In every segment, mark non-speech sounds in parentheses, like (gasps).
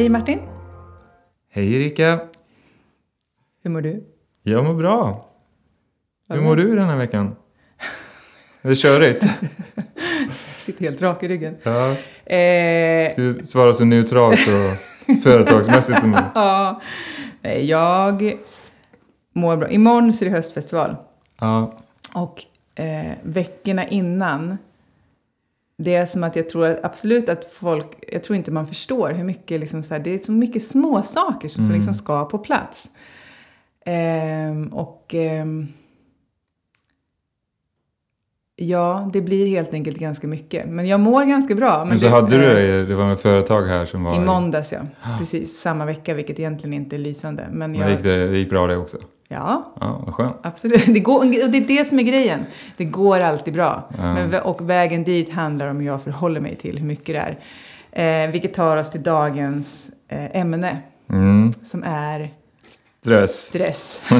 Hej Martin, Hej Erika! hur mår du? Jag mår bra. Hur Ja. mår du den här veckan? Är det körigt? (laughs) Sitter helt rak i ryggen. Ja. Eh, Ska du svara så neutralt och (laughs) företagsmässigt som möjligt? ja, Nej, jag mår bra. Imorgon så är det höstfestival. Ja. Och eh, veckorna innan, det är som att jag tror att absolut att folk, jag tror inte man förstår hur mycket, liksom så här, det är så mycket små saker som, som Mm. liksom ska på plats. Ehm, och ehm, ja, det blir helt enkelt ganska mycket. Men jag mår ganska bra. Men så det, hade du eh, det, det var ett företag här som var... I måndags, ja. (gasps) Precis, samma vecka, vilket egentligen inte är lysande. Men Men jag, gick det, det gick bra det också? Ja, Ja, vad skönt. absolut. Det, går, och det är det som är grejen. Det går alltid bra. Ja. Men, och vägen dit handlar om hur jag förhåller mig till hur mycket det är. Eh, vilket tar oss till dagens eh, ämne, Mm. som är Stress. stress. (laughs)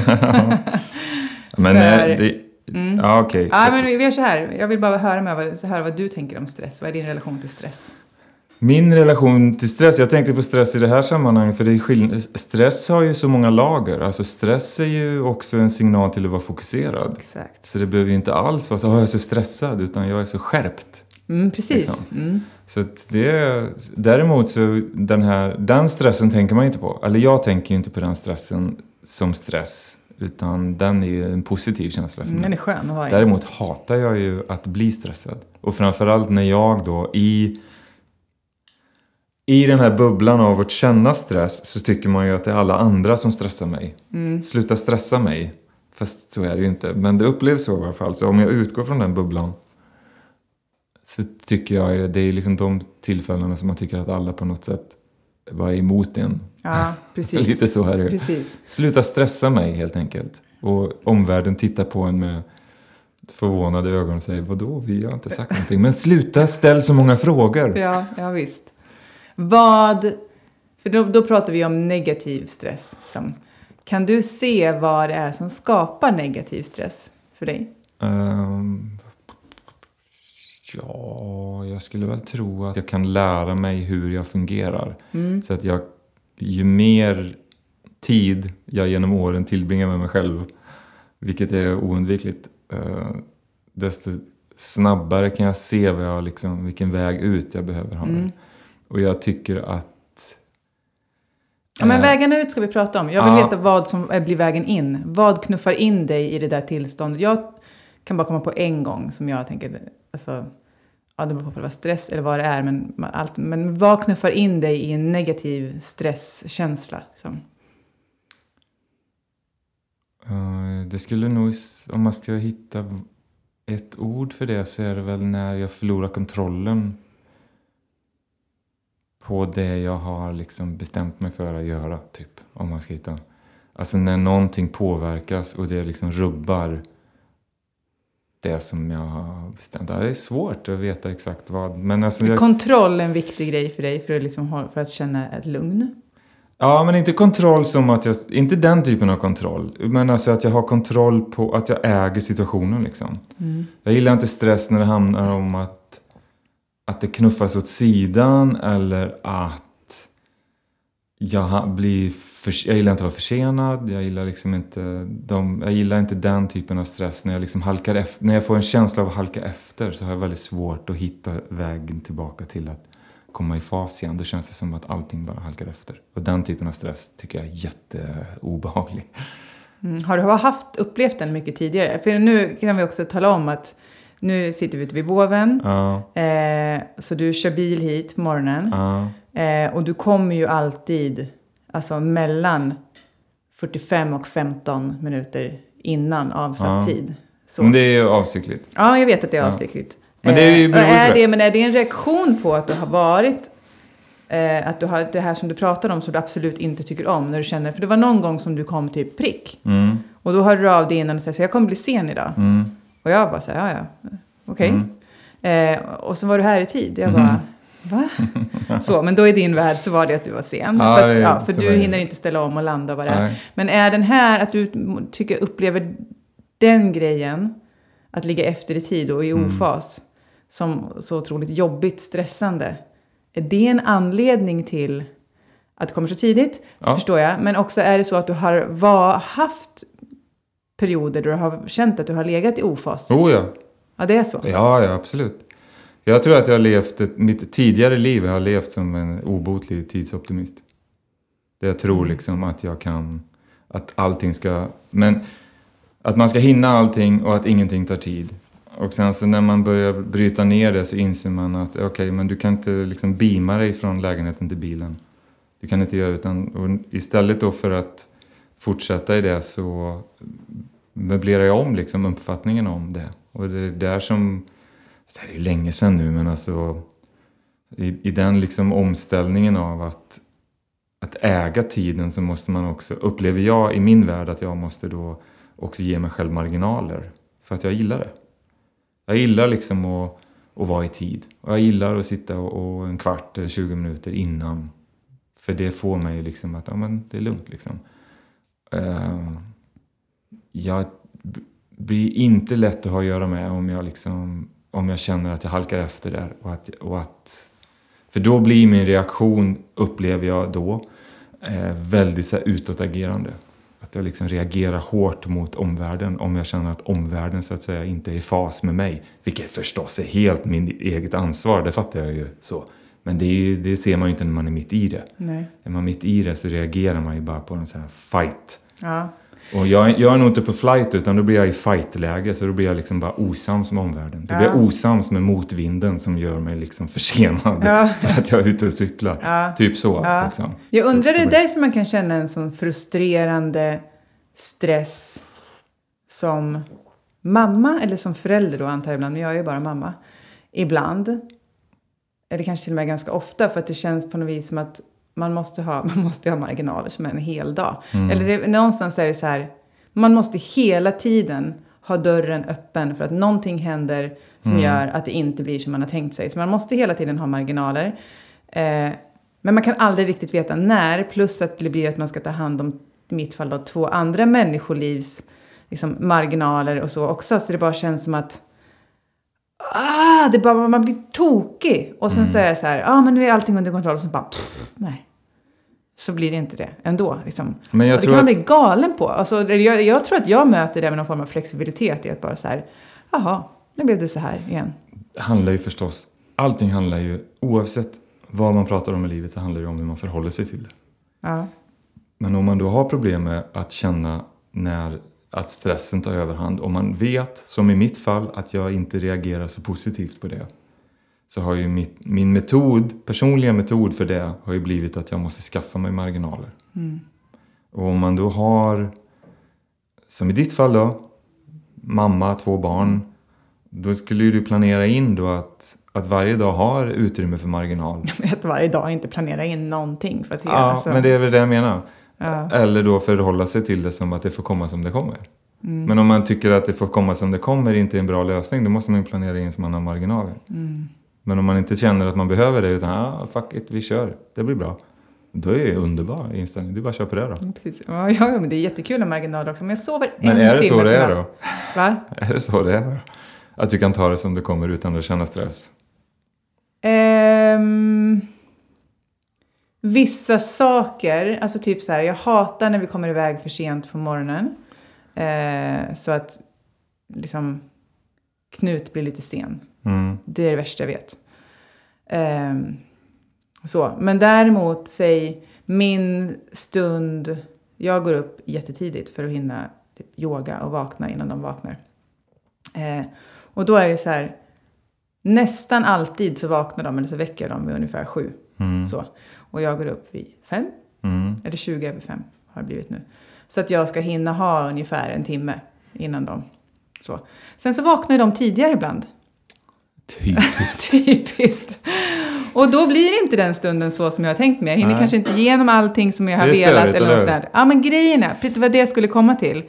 Men För- eh, det... Mm. Ja, okej. Ja, men vi gör så här. Jag vill bara höra med vad, så här vad du tänker om stress. Vad är din relation till stress? Min relation till stress, jag tänkte på stress i det här sammanhanget för det är skill- stress har ju så många lager. Alltså stress är ju också en signal till att vara fokuserad. Exakt. Så det behöver ju inte alls vara så, "Åh, jag är så stressad, utan jag är så skärpt. Mm, precis. Liksom. Mm. Så att det är, däremot så den här, den stressen tänker man ju inte på. Eller jag tänker ju inte på den stressen som stress. Utan den är ju en positiv känsla för Mm, mig. Den är skön att ha. Däremot hatar jag ju att bli stressad. Och framförallt när jag då i i den här bubblan av att känna stress så tycker man ju att det är alla andra som stressar mig. Mm. Sluta stressa mig. Fast så är det ju inte. Men det upplevs så i alla fall. Så om jag utgår från den bubblan så tycker jag det är liksom de tillfällena som man tycker att alla på något sätt var emot en. Ja, (laughs) precis. Lite så är det ju. Precis. Sluta stressa mig helt enkelt. Och omvärlden tittar på en med förvånade ögon och säger vadå, vi har inte sagt någonting. Men sluta ställ så många frågor. Ja, ja visst. Vad... För då, då pratar vi om negativ stress. Som, kan du se vad det är som skapar negativ stress för dig? Ehm, ja, jag skulle väl tro att jag kan lära mig hur jag fungerar. Mm. Så att jag, ju mer tid jag genom åren tillbringar med mig själv, vilket är oundvikligt, eh, desto snabbare kan jag se vad jag liksom, vilken väg ut jag behöver ha. Mm. Och jag tycker att... Ja, men vägen ut ska vi prata om. Jag vill ja. veta vad som blir vägen in. Vad knuffar in dig i det där tillståndet? Jag kan bara komma på en gång som jag tänker, alltså, ja det beror på om det var stress eller vad det är, men, allt, men vad knuffar in dig i en negativ stresskänsla? Liksom? Det skulle nog, om man ska hitta ett ord för det så är det väl när jag förlorar kontrollen på det jag har liksom bestämt mig för att göra, typ. Om man ska hitta. Alltså när någonting påverkas och det liksom rubbar det som jag har bestämt. Det är svårt att veta exakt vad. Men alltså, Är jag, kontroll en viktig grej för dig för att, liksom, för att känna ett lugn? Ja, men inte kontroll som att jag... Inte den typen av kontroll. Men alltså att jag har kontroll på att jag äger situationen liksom. Mm. Jag gillar inte stress när det handlar om att, att det knuffas åt sidan eller att jag blir... För, jag gillar inte att vara försenad. Jag gillar liksom inte... De, jag gillar inte den typen av stress när jag liksom halkar efter. När jag får en känsla av att halka efter så har jag väldigt svårt att hitta vägen tillbaka till att komma i fas igen. Då känns det som att allting bara halkar efter. Och den typen av stress tycker jag är jätteobehaglig. Mm. Har du haft, upplevt den mycket tidigare? För nu kan vi också tala om att nu sitter vi ute vid Boven. Ja, Eh, så du kör bil hit på morgonen. ja, Eh, och du kommer ju alltid alltså mellan 45 och 15 minuter innan avsatt Ja. tid. Så. men det är ju avsiktligt. Ja, jag vet att det är avsiktligt. Men det är ju Eh, är det, Men är det en reaktion på att du har varit eh, att du har det här som du pratade om som du absolut inte tycker om när du känner, för det var någon gång som du kom typ prick Mm, och då hörde du av dig innan och sa så jag kommer bli sen idag. mm, Och jag bara så här, ja ja, okej. mm. Eh, och så var du här i tid. Jag bara, va? (laughs) så, men då i din värld så var det att du var sen. Ja, för att, ja, för du hinner inte ställa om och landa vad det är. Men är den här, att du tycker, upplever den grejen, att ligga efter i tid och i Mm. ofas, som så otroligt jobbigt stressande. Är det en anledning till att det kommer så tidigt, Ja. förstår jag. Men också är det så att du har var, haft perioder då du har känt att du har legat i ofas? Oh ja. Ja, det är så? Ja, ja, absolut. Jag tror att jag har levt ett, mitt tidigare liv jag har levt som en obotlig tidsoptimist. Där jag tror liksom att jag kan, att allting ska, men att man ska hinna allting och att ingenting tar tid. Och sen så när man börjar bryta ner det så inser man att okej, men du kan inte liksom beama dig från lägenheten till bilen. Du kan inte göra det utan och istället då för att fortsätta i det så möblerar jag om liksom uppfattningen om det. Och det är där som, det här är ju länge sedan nu men alltså i, i den liksom omställningen av att, att äga tiden så måste man också, upplever jag i min värld att jag måste då också ge mig själv marginaler. För att jag gillar det. Jag gillar liksom att, att vara i tid. Och jag gillar att sitta och, och en kvart 20 minuter innan. För det får mig liksom att, ja men det är lugnt liksom. Eh, jag blir inte lätt att ha att göra med om jag liksom, om jag känner att jag halkar efter där och att, och att för då blir min reaktion, upplever jag då, eh, väldigt så här, utåtagerande. Att jag liksom reagerar hårt mot omvärlden om jag känner att omvärlden så att säga inte är i fas med mig. Vilket förstås är helt min eget ansvar, det fattar jag ju så. Men det, ju, det ser man ju inte när man är mitt i det. Nej. Är man mitt i det så reagerar man ju bara på en sån här fight. Ja. Och jag, jag är nog inte på flight utan då blir jag i fightläge så då blir jag liksom bara osams med omvärlden. Då blir jag Ja. osams med motvinden som gör mig liksom försenad Ja. (laughs) för att jag är ute och cyklar. Ja. Typ så. Ja. Liksom. Jag undrar, så är det därför man kan känna en sån frustrerande stress som mamma, eller som förälder då antar jag ibland, men jag är ju bara mamma. Ibland, eller kanske till och med ganska ofta, för att det känns på något vis som att man måste ha, (laughs) man måste ha marginaler som en hel dag. Mm. Eller det, någonstans är det så här, man måste hela tiden ha dörren öppen för att någonting händer som Mm. gör att det inte blir som man har tänkt sig. Så man måste hela tiden ha marginaler. Eh, men man kan aldrig riktigt veta när, plus att det blir att man ska ta hand om, i mitt fall då, två andra människolivs liksom, marginaler och så också. Så det bara känns som att ah, det bara, man blir tokig. Och sen är det så här, ja ah, men nu är allting under kontroll. Och så bara, pff, nej. Så blir det inte det ändå. Liksom. Men jag och det tror kan man att- bli galen på. Alltså, det- jag, jag tror att jag möter det med någon form av flexibilitet i att bara så här, jaha, nu blev det så här igen. handlar ju förstås, allting handlar ju, oavsett vad man pratar om i livet så handlar det om hur man förhåller sig till det. Ja. Men om man då har problem med att känna när att stressen tar överhand, om man vet, som i mitt fall, att jag inte reagerar så positivt på det. Så har ju mitt, min metod, personliga metod för det har ju blivit att jag måste skaffa mig marginaler. Och om man då har, som i ditt fall då, mamma, två barn. Då skulle ju du planera in då att, att varje dag har utrymme för marginal. (laughs) Att varje dag inte planera in någonting för att Ja, alltså, men det är väl det jag menar. Ja. Eller då förhålla sig till det som att det får komma som det kommer. Mm. Men om man tycker att det får komma som det kommer inte är en bra lösning, då måste man ju planera in så man har marginaler. Mm. Men om man inte känner att man behöver det, utan ah, fuck it, vi kör, det blir bra. Då är det ju underbar inställning, du bara kör på det då. Precis. Ja, ja, men det är jättekul med marginaler också. Men jag sover Men en är det så det är då? Va? (laughs) Är det så det är då? Att du kan ta det som det kommer utan att känna stress? Ehm, vissa saker, alltså typ så här, jag hatar när vi kommer iväg för sent på morgonen. Eh, så att liksom Knut blir lite sen. Mm. Det är det värsta jag vet. Ehm, så. Men däremot, säg min stund. Jag går upp jättetidigt för att hinna typ, yoga och vakna innan de vaknar. Eh, och då är det så här. Nästan alltid så vaknar de eller så väcker dem vid ungefär sju. Mm. Så. Och jag går upp vid fem. Mm. Eller 20 över fem har det blivit nu. Så att jag ska hinna ha ungefär en timme innan de... Så. Sen så vaknar de tidigare ibland. Typiskt. (laughs) Typiskt. Och då blir inte den stunden så som jag har tänkt mig. Jag hinner Nej. kanske inte igenom allting som jag har velat. störigt, eller något. Ja, men grejen är, det var det jag skulle komma till.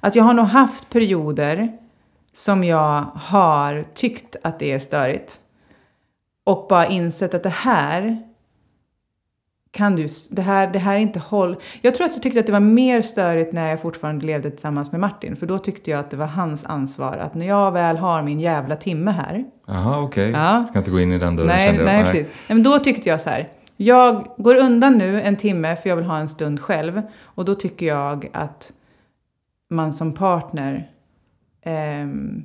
Att jag har nog haft perioder som jag har tyckt att det är störigt. Och bara insett att det här kan du, det här, det här är inte håll. Jag tror att jag tyckte att det var mer störigt när jag fortfarande levde tillsammans med Martin. För då tyckte jag att det var hans ansvar. Att när jag väl har min jävla timme här. Jaha, okej. Ja. Ska inte gå in i den dörren Nej, kände jag. nej, precis. Nej, men då tyckte jag så här. Jag går undan nu en timme för jag vill ha en stund själv. Och då tycker jag att man som partner ehm,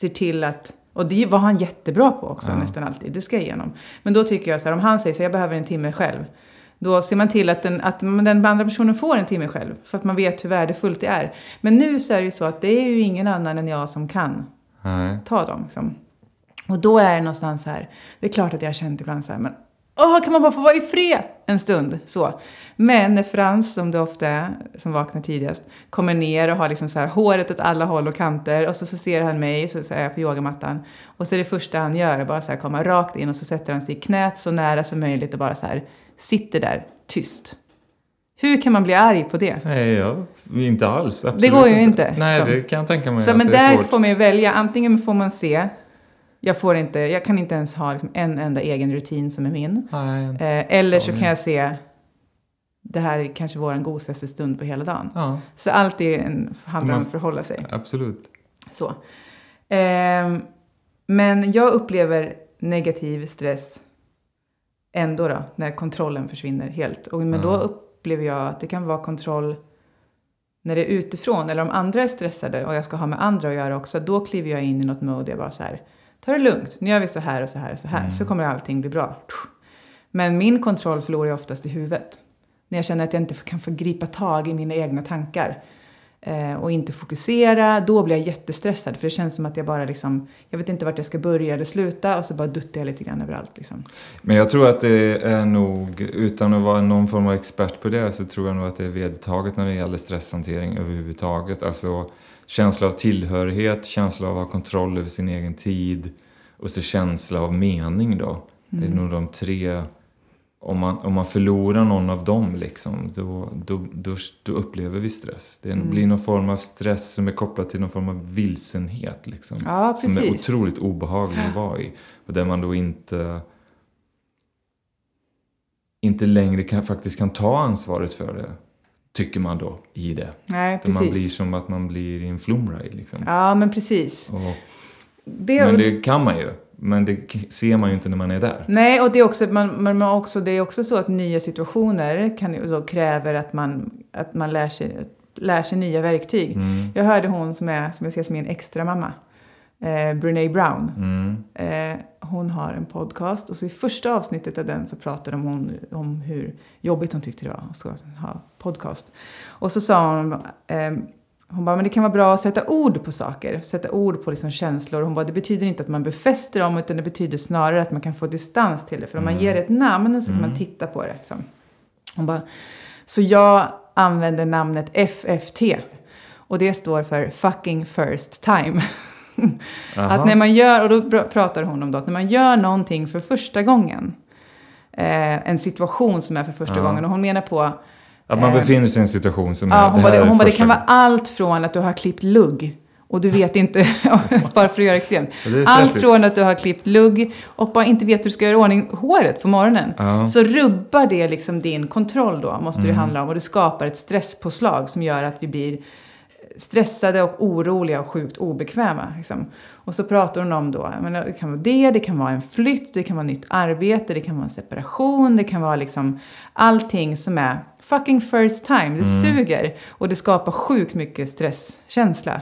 ser till att och det var han jättebra på också, Ja. nästan alltid. Det ska jag igenom. Men då tycker jag så här, om han säger så här, jag behöver en timme själv. Då ser man till att den, att den andra personen får en timme själv. För att man vet hur värdefullt det är. Men nu så är det ju så att det är ju ingen annan än jag som kan Nej. ta dem. Liksom. Och då är det någonstans så här, det är klart att jag har känt ibland så här, men åh, kan man bara få vara i fred en stund? Så. Men när Frans, som det ofta är, som vaknar tidigast, kommer ner och har liksom så här håret åt alla håll och kanter och så, så ser han mig, så, så är jag på yogamattan. Och så är det första han gör bara så här komma rakt in och så sätter han sig i knät så nära som möjligt och bara så här sitter där tyst. Hur kan man bli arg på det? Nej, jag, inte alls. Absolut Det går ju inte, Nej, så. det kan jag tänka mig Så, men där svårt. får man välja. Antingen får man se. Jag, får inte, jag kan inte ens ha liksom en enda egen rutin som är min. Nej. Eh, eller så kan jag se. Det här är kanske vår godaste stund på hela dagen. Ja, Så allt är en, handlar om att förhålla sig. absolut. Så. Ehm, men jag upplever negativ stress ändå då, när kontrollen försvinner helt. Och, men då Mm. upplever jag att det kan vara kontroll när det är utifrån. Eller om andra är stressade och jag ska ha med andra att göra också. Då kliver jag in i något mode. Jag bara så här, ta det lugnt. Nu gör vi så här och så här och så här. Mm. Så kommer allting bli bra. Men min kontroll förlorar jag oftast i huvudet. När jag känner att jag inte kan få gripa tag i mina egna tankar. Eh, och inte fokusera, då blir jag jättestressad. För det känns som att jag bara liksom, jag vet inte vart jag ska börja eller sluta. Och så bara duttar jag lite grann överallt liksom. Men jag tror att det är nog, utan att vara någon form av expert på det, så tror jag nog att det är vedertaget när det gäller stresshantering överhuvudtaget. Alltså känsla av tillhörighet, känsla av att ha kontroll över sin egen tid och så känsla av mening då. Det är nog de tre, om man, om man förlorar någon av dem liksom, då, då, då, då upplever vi stress. Det blir någon form av stress som är kopplad till någon form av vilsenhet liksom. Ja, Som är otroligt obehaglig att vara i. Och där man då inte inte längre kan, faktiskt kan ta ansvaret för det. Tycker man då i det. Nej, precis. man blir som att man blir i en flumride liksom. Ja, men precis. Och, Det, men det kan man ju. Men det ser man ju inte när man är där. Nej, och det är, också, man, man också, det är också så att nya situationer kan, så kräver att man, att man lär, sig, lär sig nya verktyg. Mm. Jag hörde hon som, är, som jag ser som min extra mamma, eh, Brene Brown. Mm. Eh, hon har en podcast och så i första avsnittet av den så pratade hon om hur jobbigt hon tyckte det var att ha podcast. Och så sa hon, eh, hon bara, men det kan vara bra att sätta ord på saker, sätta ord på liksom känslor. Hon bara, det betyder inte att man befäster dem utan det betyder snarare att man kan få distans till det. För om man ger ett namn så kan man titta på det. Liksom. Hon bara, så jag använder namnet FFT. Och det står för fucking first time. (laughs) Att när man gör, och då pr- pratar hon om då, att när man gör någonting för första gången, eh, en situation som är för första gången, och hon menar på, Att man eh, befinner sig i en situation som ja, är... hon det här bara, hon bara, det kan vara allt från att du har klippt lugg, och du vet inte, (laughs) bara för att göra extremt, allt från att du har klippt lugg och bara inte vet hur du ska göra i ordning håret på morgonen. Ja. Så rubbar det liksom din kontroll då, måste Mm. det handla om. Och det skapar ett stresspåslag som gör att vi blir stressade och oroliga och sjukt obekväma. Liksom. Och så pratar hon om då, menar, det kan vara det, det kan vara en flytt, det kan vara nytt arbete, det kan vara en separation, det kan vara liksom allting som är fucking first time. Det suger och det skapar sjukt mycket stresskänsla.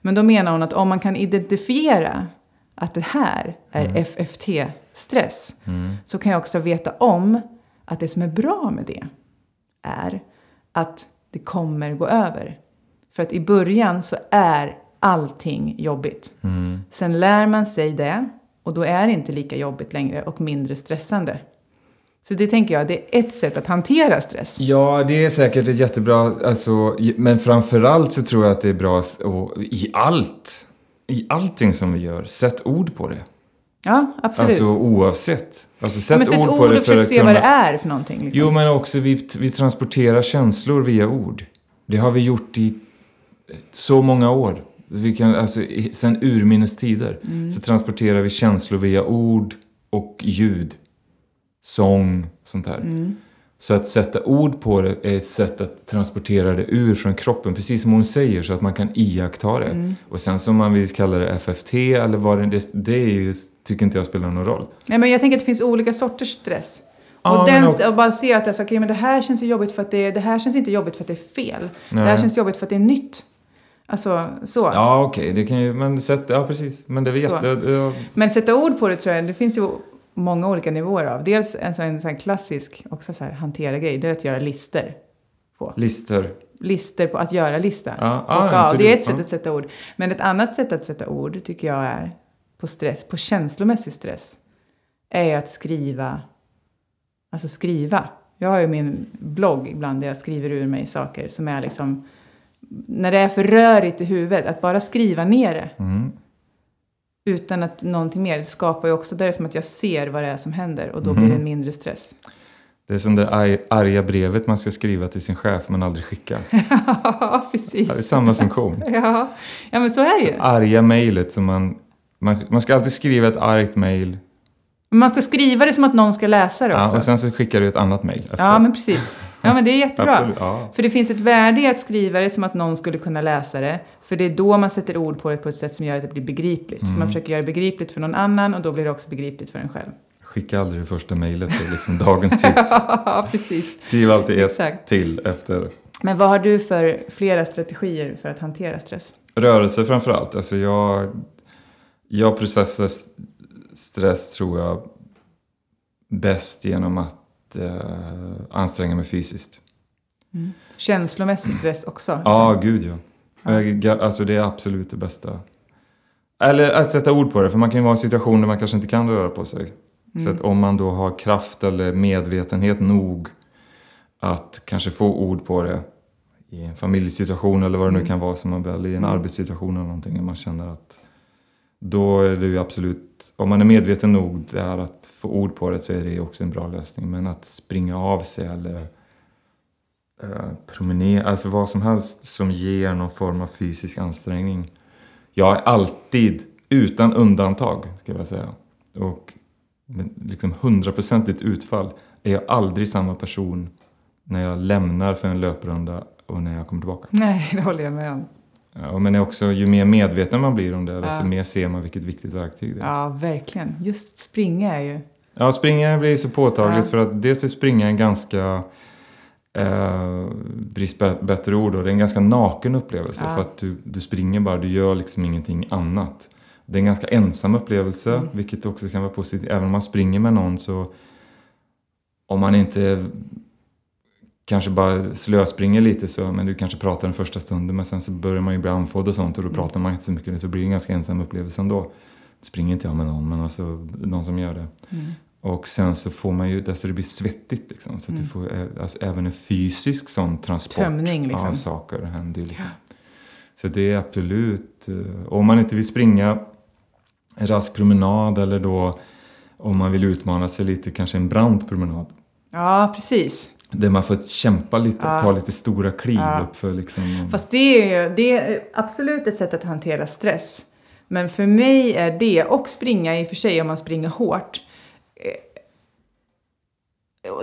Men då menar hon att om man kan identifiera att det här är FFT-stress Mm. så kan jag också veta om att det som är bra med det är att det kommer gå över. För att i början så är allting jobbigt. Mm. Sen lär man sig det och då är det inte lika jobbigt längre och mindre stressande. Så det tänker jag, det är ett sätt att hantera stress. Ja, det är säkert ett jättebra, alltså, men framförallt så tror jag att det är bra och i allt, i allting som vi gör, sätt ord på det. Ja, absolut. Alltså oavsett. Alltså sätt, Men sätt ord ord på det för att se vad det kunna... är för någonting. Liksom. Jo, men också vi, vi transporterar känslor via ord. Det har vi gjort i så många år. Vi kan, alltså, sen urminnes tider Mm. så transporterar vi känslor via ord och ljud. Sång, sånt här. Mm. Så att sätta ord på det är ett sätt att transportera det ur från kroppen, precis som hon säger, så att man kan iaktta det. Mm. Och sen som man vill kalla det FFT eller vad det, det, det är ju, tycker inte jag spelar någon roll. Nej, men jag tänker att det finns olika sorters stress. Ja, och, den, också- och bara se att det, är så, okej, men det här känns jobbigt för att det, det här känns inte jobbigt för att det är fel. Det här Nej. känns jobbigt för att det är nytt. Alltså så. Ja, okej, det kan ju, men sätt, ja precis. Men det vet jag. Men sätta ord på det tror jag, det finns ju många olika nivåer av. Dels en sån, en sån klassisk, också så här hantera grej, det är att göra lister. lister. Lister på att göra lista. Ja, och ja, Det är ett sätt att sätta ord. Men ett annat sätt att sätta ord tycker jag är på stress, på känslomässig stress, är att skriva, alltså skriva. Jag har ju min blogg ibland där jag skriver ur mig saker som är liksom, när det är för rörigt i huvudet, att bara skriva ner det Mm. utan att någonting mer skapar ju också, det är som att jag ser vad det är som händer och då Mhm. blir det mindre stress. Det är som det ar- arga brevet man ska skriva till sin chef men aldrig skicka. (laughs) Ja, precis. Det är samma funktion. (laughs) Ja. ja, men så är det ju. Arga mejlet som man, man... Man ska alltid skriva ett argt mejl Man ska skriva det som att någon ska läsa det ja, också. och sen så skickar du ett annat mejl. Ja, men precis. Ja, men det är jättebra. Absolut, ja. För det finns ett värde i att skriva det som att någon skulle kunna läsa det. För det är då man sätter ord på det på ett sätt som gör att det blir begripligt. För Mm. man försöker göra det begripligt för någon annan och då blir det också begripligt för en själv. Skicka aldrig det första mejlet, det är liksom (laughs) dagens tips. Ja, precis. Skriv alltid ett Exakt. till efter Men vad har du för flera strategier för att hantera stress? rörelse framför allt. Alltså jag, jag processar stress tror jag bäst genom att eh, anstränga mig fysiskt. Känslomässig stress också? Ja, gud ja. Alltså det är absolut det bästa. Eller att sätta ord på det, för man kan ju vara i en situation där man kanske inte kan röra på sig. Så att om man då har kraft eller medvetenhet nog att kanske få ord på det i en familjesituation eller vad det nu kan vara som man väl i en arbetssituation eller någonting. Man känner att då är det ju absolut, om man är medveten nog där att få ord på det så är det ju också en bra lösning. Men att springa av sig eller eh, promenera, alltså vad som helst som ger någon form av fysisk ansträngning. Jag är alltid, utan undantag, ska jag säga, och med liksom hundraprocentigt utfall, är jag aldrig samma person när jag lämnar för en löprunda och när jag kommer tillbaka. Nej, det håller jag med om. Ja, men också, ju mer medveten man blir om det, desto Ja. mer ser man vilket viktigt verktyg det är. Ja, verkligen. Just springa är ju... Ja, springa blir så påtagligt Ja. för att dels är springa en ganska, eh, brist bättre ord, då, det är en ganska naken upplevelse Ja. för att du, du springer bara, du gör liksom ingenting annat. Det är en ganska ensam upplevelse, Mm. vilket också kan vara positivt. Även om man springer med någon så, om man inte kanske bara slöspringer lite så, men du kanske pratar den första stunden men sen så börjar man ju bli andfådd och sånt och då Mm. pratar man inte så mycket, så blir det en ganska ensam upplevelse ändå. Springer inte jag med någon, men alltså någon som gör det. Mm. Och sen så får man ju, alltså det blir svettigt liksom. Så att du får ä- alltså, även en fysisk sån transport Mm. Tömning, liksom. av saker händer liksom. Så det är absolut, eh, om man inte vill springa en rask promenad eller då om man vill utmana sig lite, kanske en brant promenad. Ja, precis. Där man får kämpa lite, Ja. ta lite stora kliv Ja. upp för liksom. Fast det är, det är absolut ett sätt att hantera stress. Men för mig är det, och springa i och för sig om man springer hårt. eh,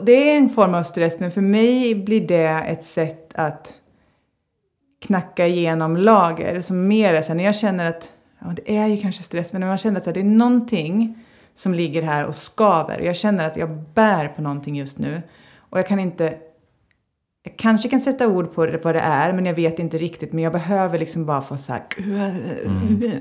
Det är en form av stress, men för mig blir det ett sätt att knacka igenom lager. Som mer är så här, när jag känner att, ja det är ju kanske stress, men när man känner att det är någonting som ligger här och skaver. Jag känner att jag bär på någonting just nu. Och jag kan inte jag kanske kan sätta ord på vad det är, men jag vet inte riktigt. Men jag behöver liksom bara få så här...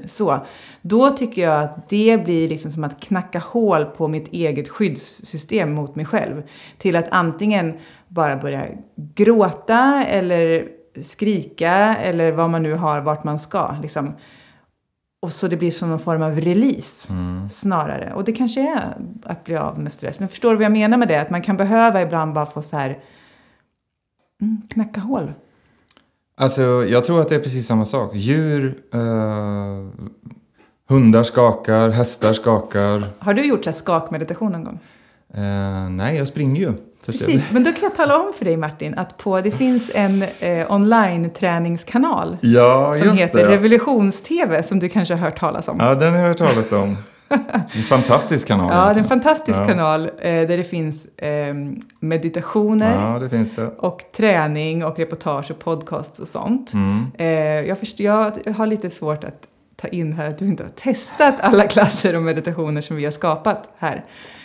Så. Då tycker jag att det blir liksom som att knacka hål på mitt eget skyddssystem mot mig själv. Till att antingen bara börja gråta eller skrika eller vad man nu har, vart man ska. Liksom. Och så det blir som någon form av release Mm. snarare. Och det kanske är att bli av med stress. Men förstår du vad jag menar med det? Att man kan behöva ibland bara få så här mm, knacka hål. Alltså, jag tror att det är precis samma sak. Djur, eh, hundar skakar, hästar skakar. Har du gjort så skakmeditation någon gång? Eh, nej, jag springer ju. Precis, men då kan jag tala om för dig Martin att på, det finns en eh, online-träningskanal Ja, som heter det. Revolutions-TV som du kanske har hört talas om. Ja, den har jag hört talas om. En fantastisk kanal. (laughs) Ja, det är en fantastisk Ja. kanal eh, där det finns eh, meditationer Ja, det finns det. och träning och reportage och podcasts och sånt. Mm. Eh, jag, förstår, jag har lite svårt att ta in här att du inte har testat alla (laughs) klasser och meditationer som vi har skapat här.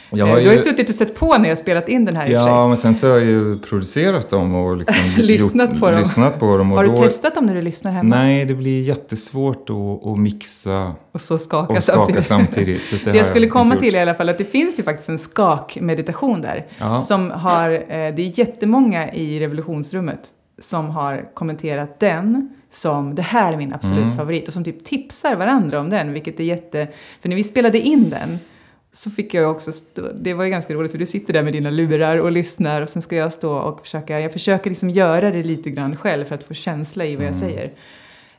Jag Eh, har Du har ju ju- suttit och sett på när jag spelat in den här. Ja, men sen så har jag ju producerat dem och liksom (laughs) Lyssnat på dem. lyssnat på dem. Har du då, testat dem när du lyssnar hemma? Nej, det blir jättesvårt att, att mixa Och så skaka, och skaka samtidigt. samtidigt. (laughs) det Det jag skulle komma gjort. till i alla fall att det finns ju faktiskt en skakmeditation där. Ja. Som har, eh, det är jättemånga i revolutionsrummet som har kommenterat den som det här är min absolut Mm. favorit och som typ tipsar varandra om den, vilket är jätte... För när vi spelade in den så fick jag också, det var ju ganska roligt för du sitter där med dina lurar och lyssnar och sen ska jag stå och försöka, jag försöker liksom göra det lite grann själv för att få känsla i vad jag Mm. säger.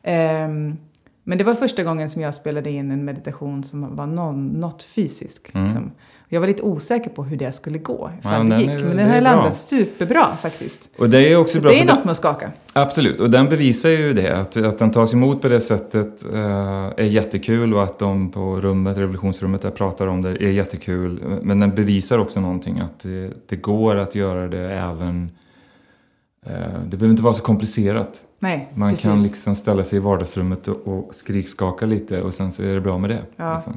Ehm, men det var första gången som jag spelade in en meditation som var någon, något fysiskt. Mm. Liksom. Jag var lite osäker på hur det skulle gå, ifall Ja, det gick. är- men den har landat bra. superbra faktiskt. Och det är också Så bra det är något med att skaka. Absolut, och den bevisar ju det. Att, att den tas emot på det sättet eh, är jättekul och att de på rummet, revolutionsrummet där pratar om det är jättekul. Men den bevisar också någonting att det, det går att göra det även... Eh, det behöver inte vara så komplicerat. Nej, Man precis. kan liksom ställa sig i vardagsrummet och, och skrikskaka lite och sen så är det bra med det. Ja. Liksom.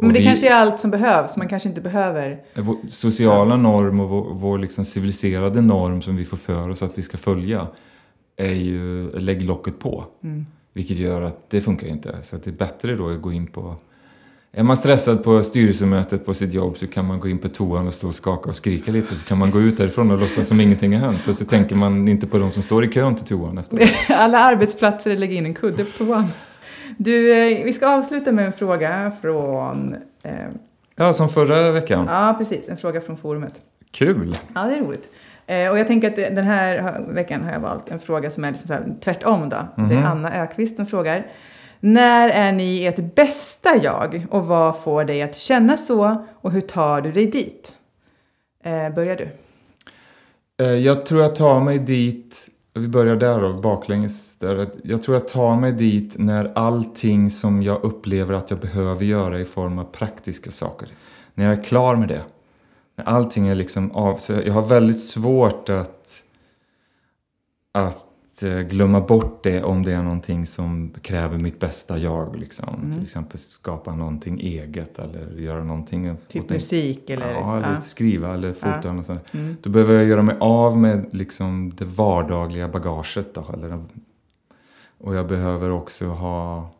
Men det vi- kanske är allt som behövs. Man kanske inte behöver... vår sociala norm och vår, vår liksom civiliserade norm som vi får för oss att vi ska följa är ju lägg locket på. Mm. Vilket gör att det funkar inte. Så att det är bättre då att gå in på... Är man stressad på styrelsemötet på sitt jobb så kan man gå in på toan och stå och skaka och skrika lite. Så kan man gå ut därifrån och låtsas som ingenting har hänt. Och så tänker man inte på de som står i kön till toan efter. (laughs) Alla arbetsplatser lägger in en kudde på toan. Du, eh, vi ska avsluta med en fråga från... Eh, Ja, som förra veckan. ja, precis. En fråga från forumet. Kul! Ja, det är roligt. Eh, och jag tänker att den här veckan har jag valt en fråga som är liksom så här, tvärtom då. Det är Mhm. Anna Ökvist som frågar. När är ni ert bästa jag och vad får dig att känna så och hur tar du dig dit? Eh, börjar du? Eh, Jag tror jag tar mig dit, vi börjar där då, baklänges. Där. Jag tror jag tar mig dit när allting som jag upplever att jag behöver göra i form av praktiska saker, när jag är klar med det. När allting är liksom av, så jag har väldigt svårt att, att eh, glömma bort det om det är någonting som kräver mitt bästa jag. Liksom. Mm. Till exempel skapa någonting eget eller göra någonting. Typ musik eller? Ja, eller skriva eller fota sånt. Mm. Då behöver jag göra mig av med liksom det vardagliga bagaget. Då, eller, och jag behöver också ha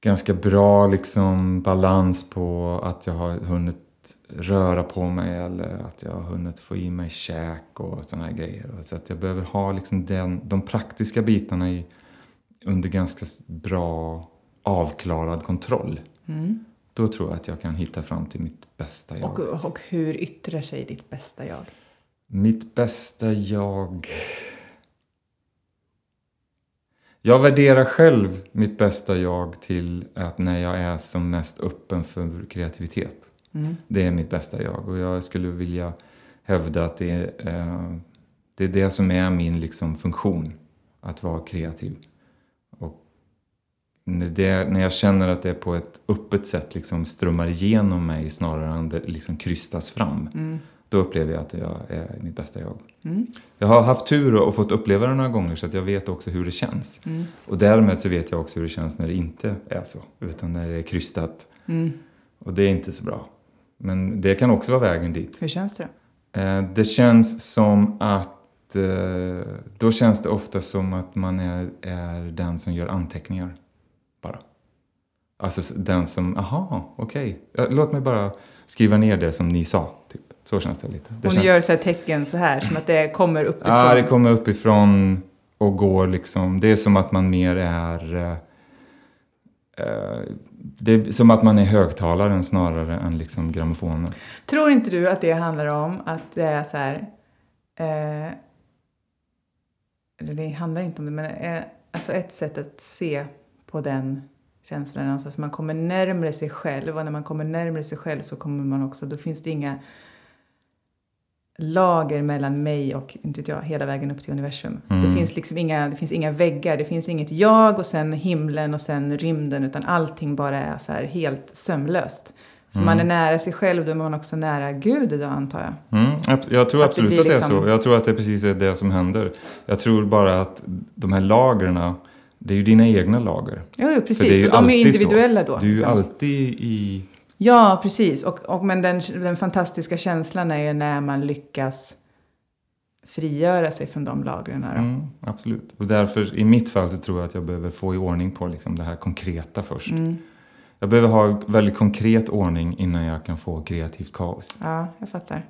ganska bra liksom, balans på att jag har hunnit röra på mig eller att jag har hunnit få i mig käk och såna här grejer. Så att jag behöver ha liksom den, de praktiska bitarna i, under ganska bra avklarad kontroll. Mm. Då tror jag att jag kan hitta fram till mitt bästa jag. Och, och hur yttrar sig ditt bästa jag? Mitt bästa jag... Jag värderar själv mitt bästa jag till att när jag är som mest öppen för kreativitet. Mm. Det är mitt bästa jag och jag skulle vilja hävda att det är, eh, det, är det som är min liksom, funktion. Att vara kreativ. Och när, det, när jag känner att det på ett öppet sätt liksom strömmar igenom mig snarare än det liksom krystas fram. Mm. Då upplever jag att jag är mitt bästa jag. Mm. Jag har haft tur och fått uppleva det några gånger så att jag vet också hur det känns. Mm. Och därmed så vet jag också hur det känns när det inte är så. Utan när det är krystat. Mm. Och det är inte så bra. Men det kan också vara vägen dit. Hur känns det? Eh, Det känns som att... eh, Då känns det ofta som att man är, är den som gör anteckningar. Bara. Alltså den som, aha, okej. Ja, Låt mig bara skriva ner det som ni sa. Typ. Så känns det lite. Det Hon känns- gör så tecken så här, som att det kommer (clears throat) uppifrån. Ja, det kommer uppifrån och går liksom. Det är som att man mer är... eh, det är som att man är högtalaren snarare än liksom grammofonen. Tror inte du att det handlar om att det är så här... Eh, eller det handlar inte om det, men eh, alltså ett sätt att se på den känslan. Alltså att man kommer närmre sig själv och när man kommer närmre sig själv så kommer man också, då finns det inga lager mellan mig och, inte vet jag, hela vägen upp till universum. Mm. Det finns liksom inga, det finns inga väggar, det finns inget jag och sen himlen och sen rymden utan allting bara är så här helt sömlöst. För Mm. man är nära sig själv, då är man också nära Gud då antar jag. Mm, jag tror Att det absolut att det är liksom- så. Jag tror att det är precis det som händer. Jag tror bara att de här lagren, det är ju dina egna lager. Jo, jo För det är precis. ju Och de är alltid så. individuella då. Du är ju liksom. alltid i Ja, precis. Och, och, men den, den fantastiska känslan är ju när man lyckas frigöra sig från de lagren. Mm, absolut. Och därför, i mitt fall, så tror jag att jag behöver få i ordning på liksom det här konkreta först. Mm. Jag behöver ha väldigt konkret ordning innan jag kan få kreativt kaos. Ja, jag fattar.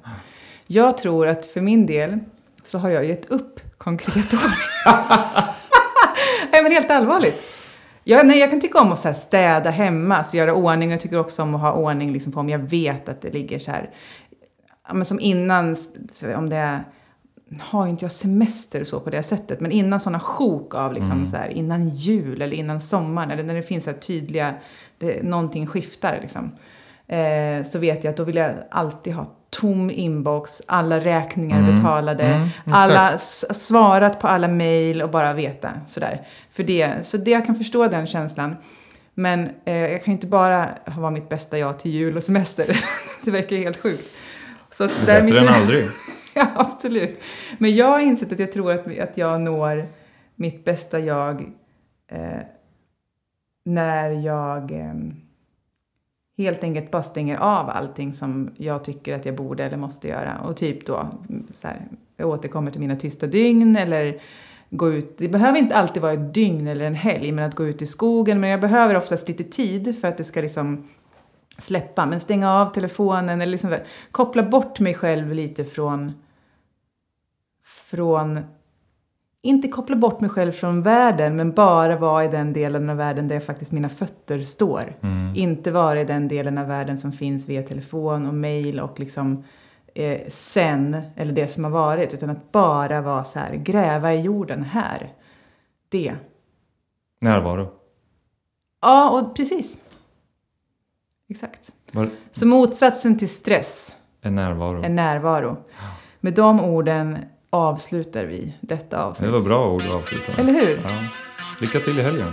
Jag tror att för min del så har jag gett upp konkret ordning. (laughs) nej, men helt allvarligt. Jag, nej, jag kan tycka om att så städa hemma, alltså göra ordning. Jag tycker också om att ha ordning liksom på om jag vet att det ligger så här. Men som innan, om det är har inte jag semester och så på det sättet, men innan sådana sjok av liksom mm. så här, innan jul eller innan sommaren, eller när det finns så tydliga, det, någonting skiftar liksom. Eh, så vet jag att då vill jag alltid ha tom inbox, alla räkningar mm. betalade, mm, alla svarat på alla mejl och bara veta sådär. För det, så det jag kan förstå den känslan. Men eh, jag kan inte bara vara mitt bästa jag till jul och semester. (laughs) det verkar helt sjukt. Så Bättre mitt... än aldrig. (laughs) ja, absolut. Men jag har insett att jag tror att, att jag når mitt bästa jag eh, när jag eh, helt enkelt bara stänger av allting som jag tycker att jag borde eller måste göra. Och typ då, så här, jag återkommer till mina tysta dygn eller gå ut. Det behöver inte alltid vara ett dygn eller en helg, men att gå ut i skogen. Men jag behöver oftast lite tid för att det ska liksom släppa. Men stänga av telefonen eller liksom koppla bort mig själv lite från från inte koppla bort mig själv från världen, men bara vara i den delen av världen där faktiskt mina fötter står. Mm. Inte vara i den delen av världen som finns via telefon och mail och liksom eh, sen, eller det som har varit, utan att bara vara så här, gräva i jorden här. Det. Närvaro. Ja, och precis. Exakt. Var... Så motsatsen till stress är närvaro. Är närvaro. Med de orden avslutar vi detta avsnitt. Det var bra ord att avsluta med. Eller hur? Ja. Lycka till i helgen.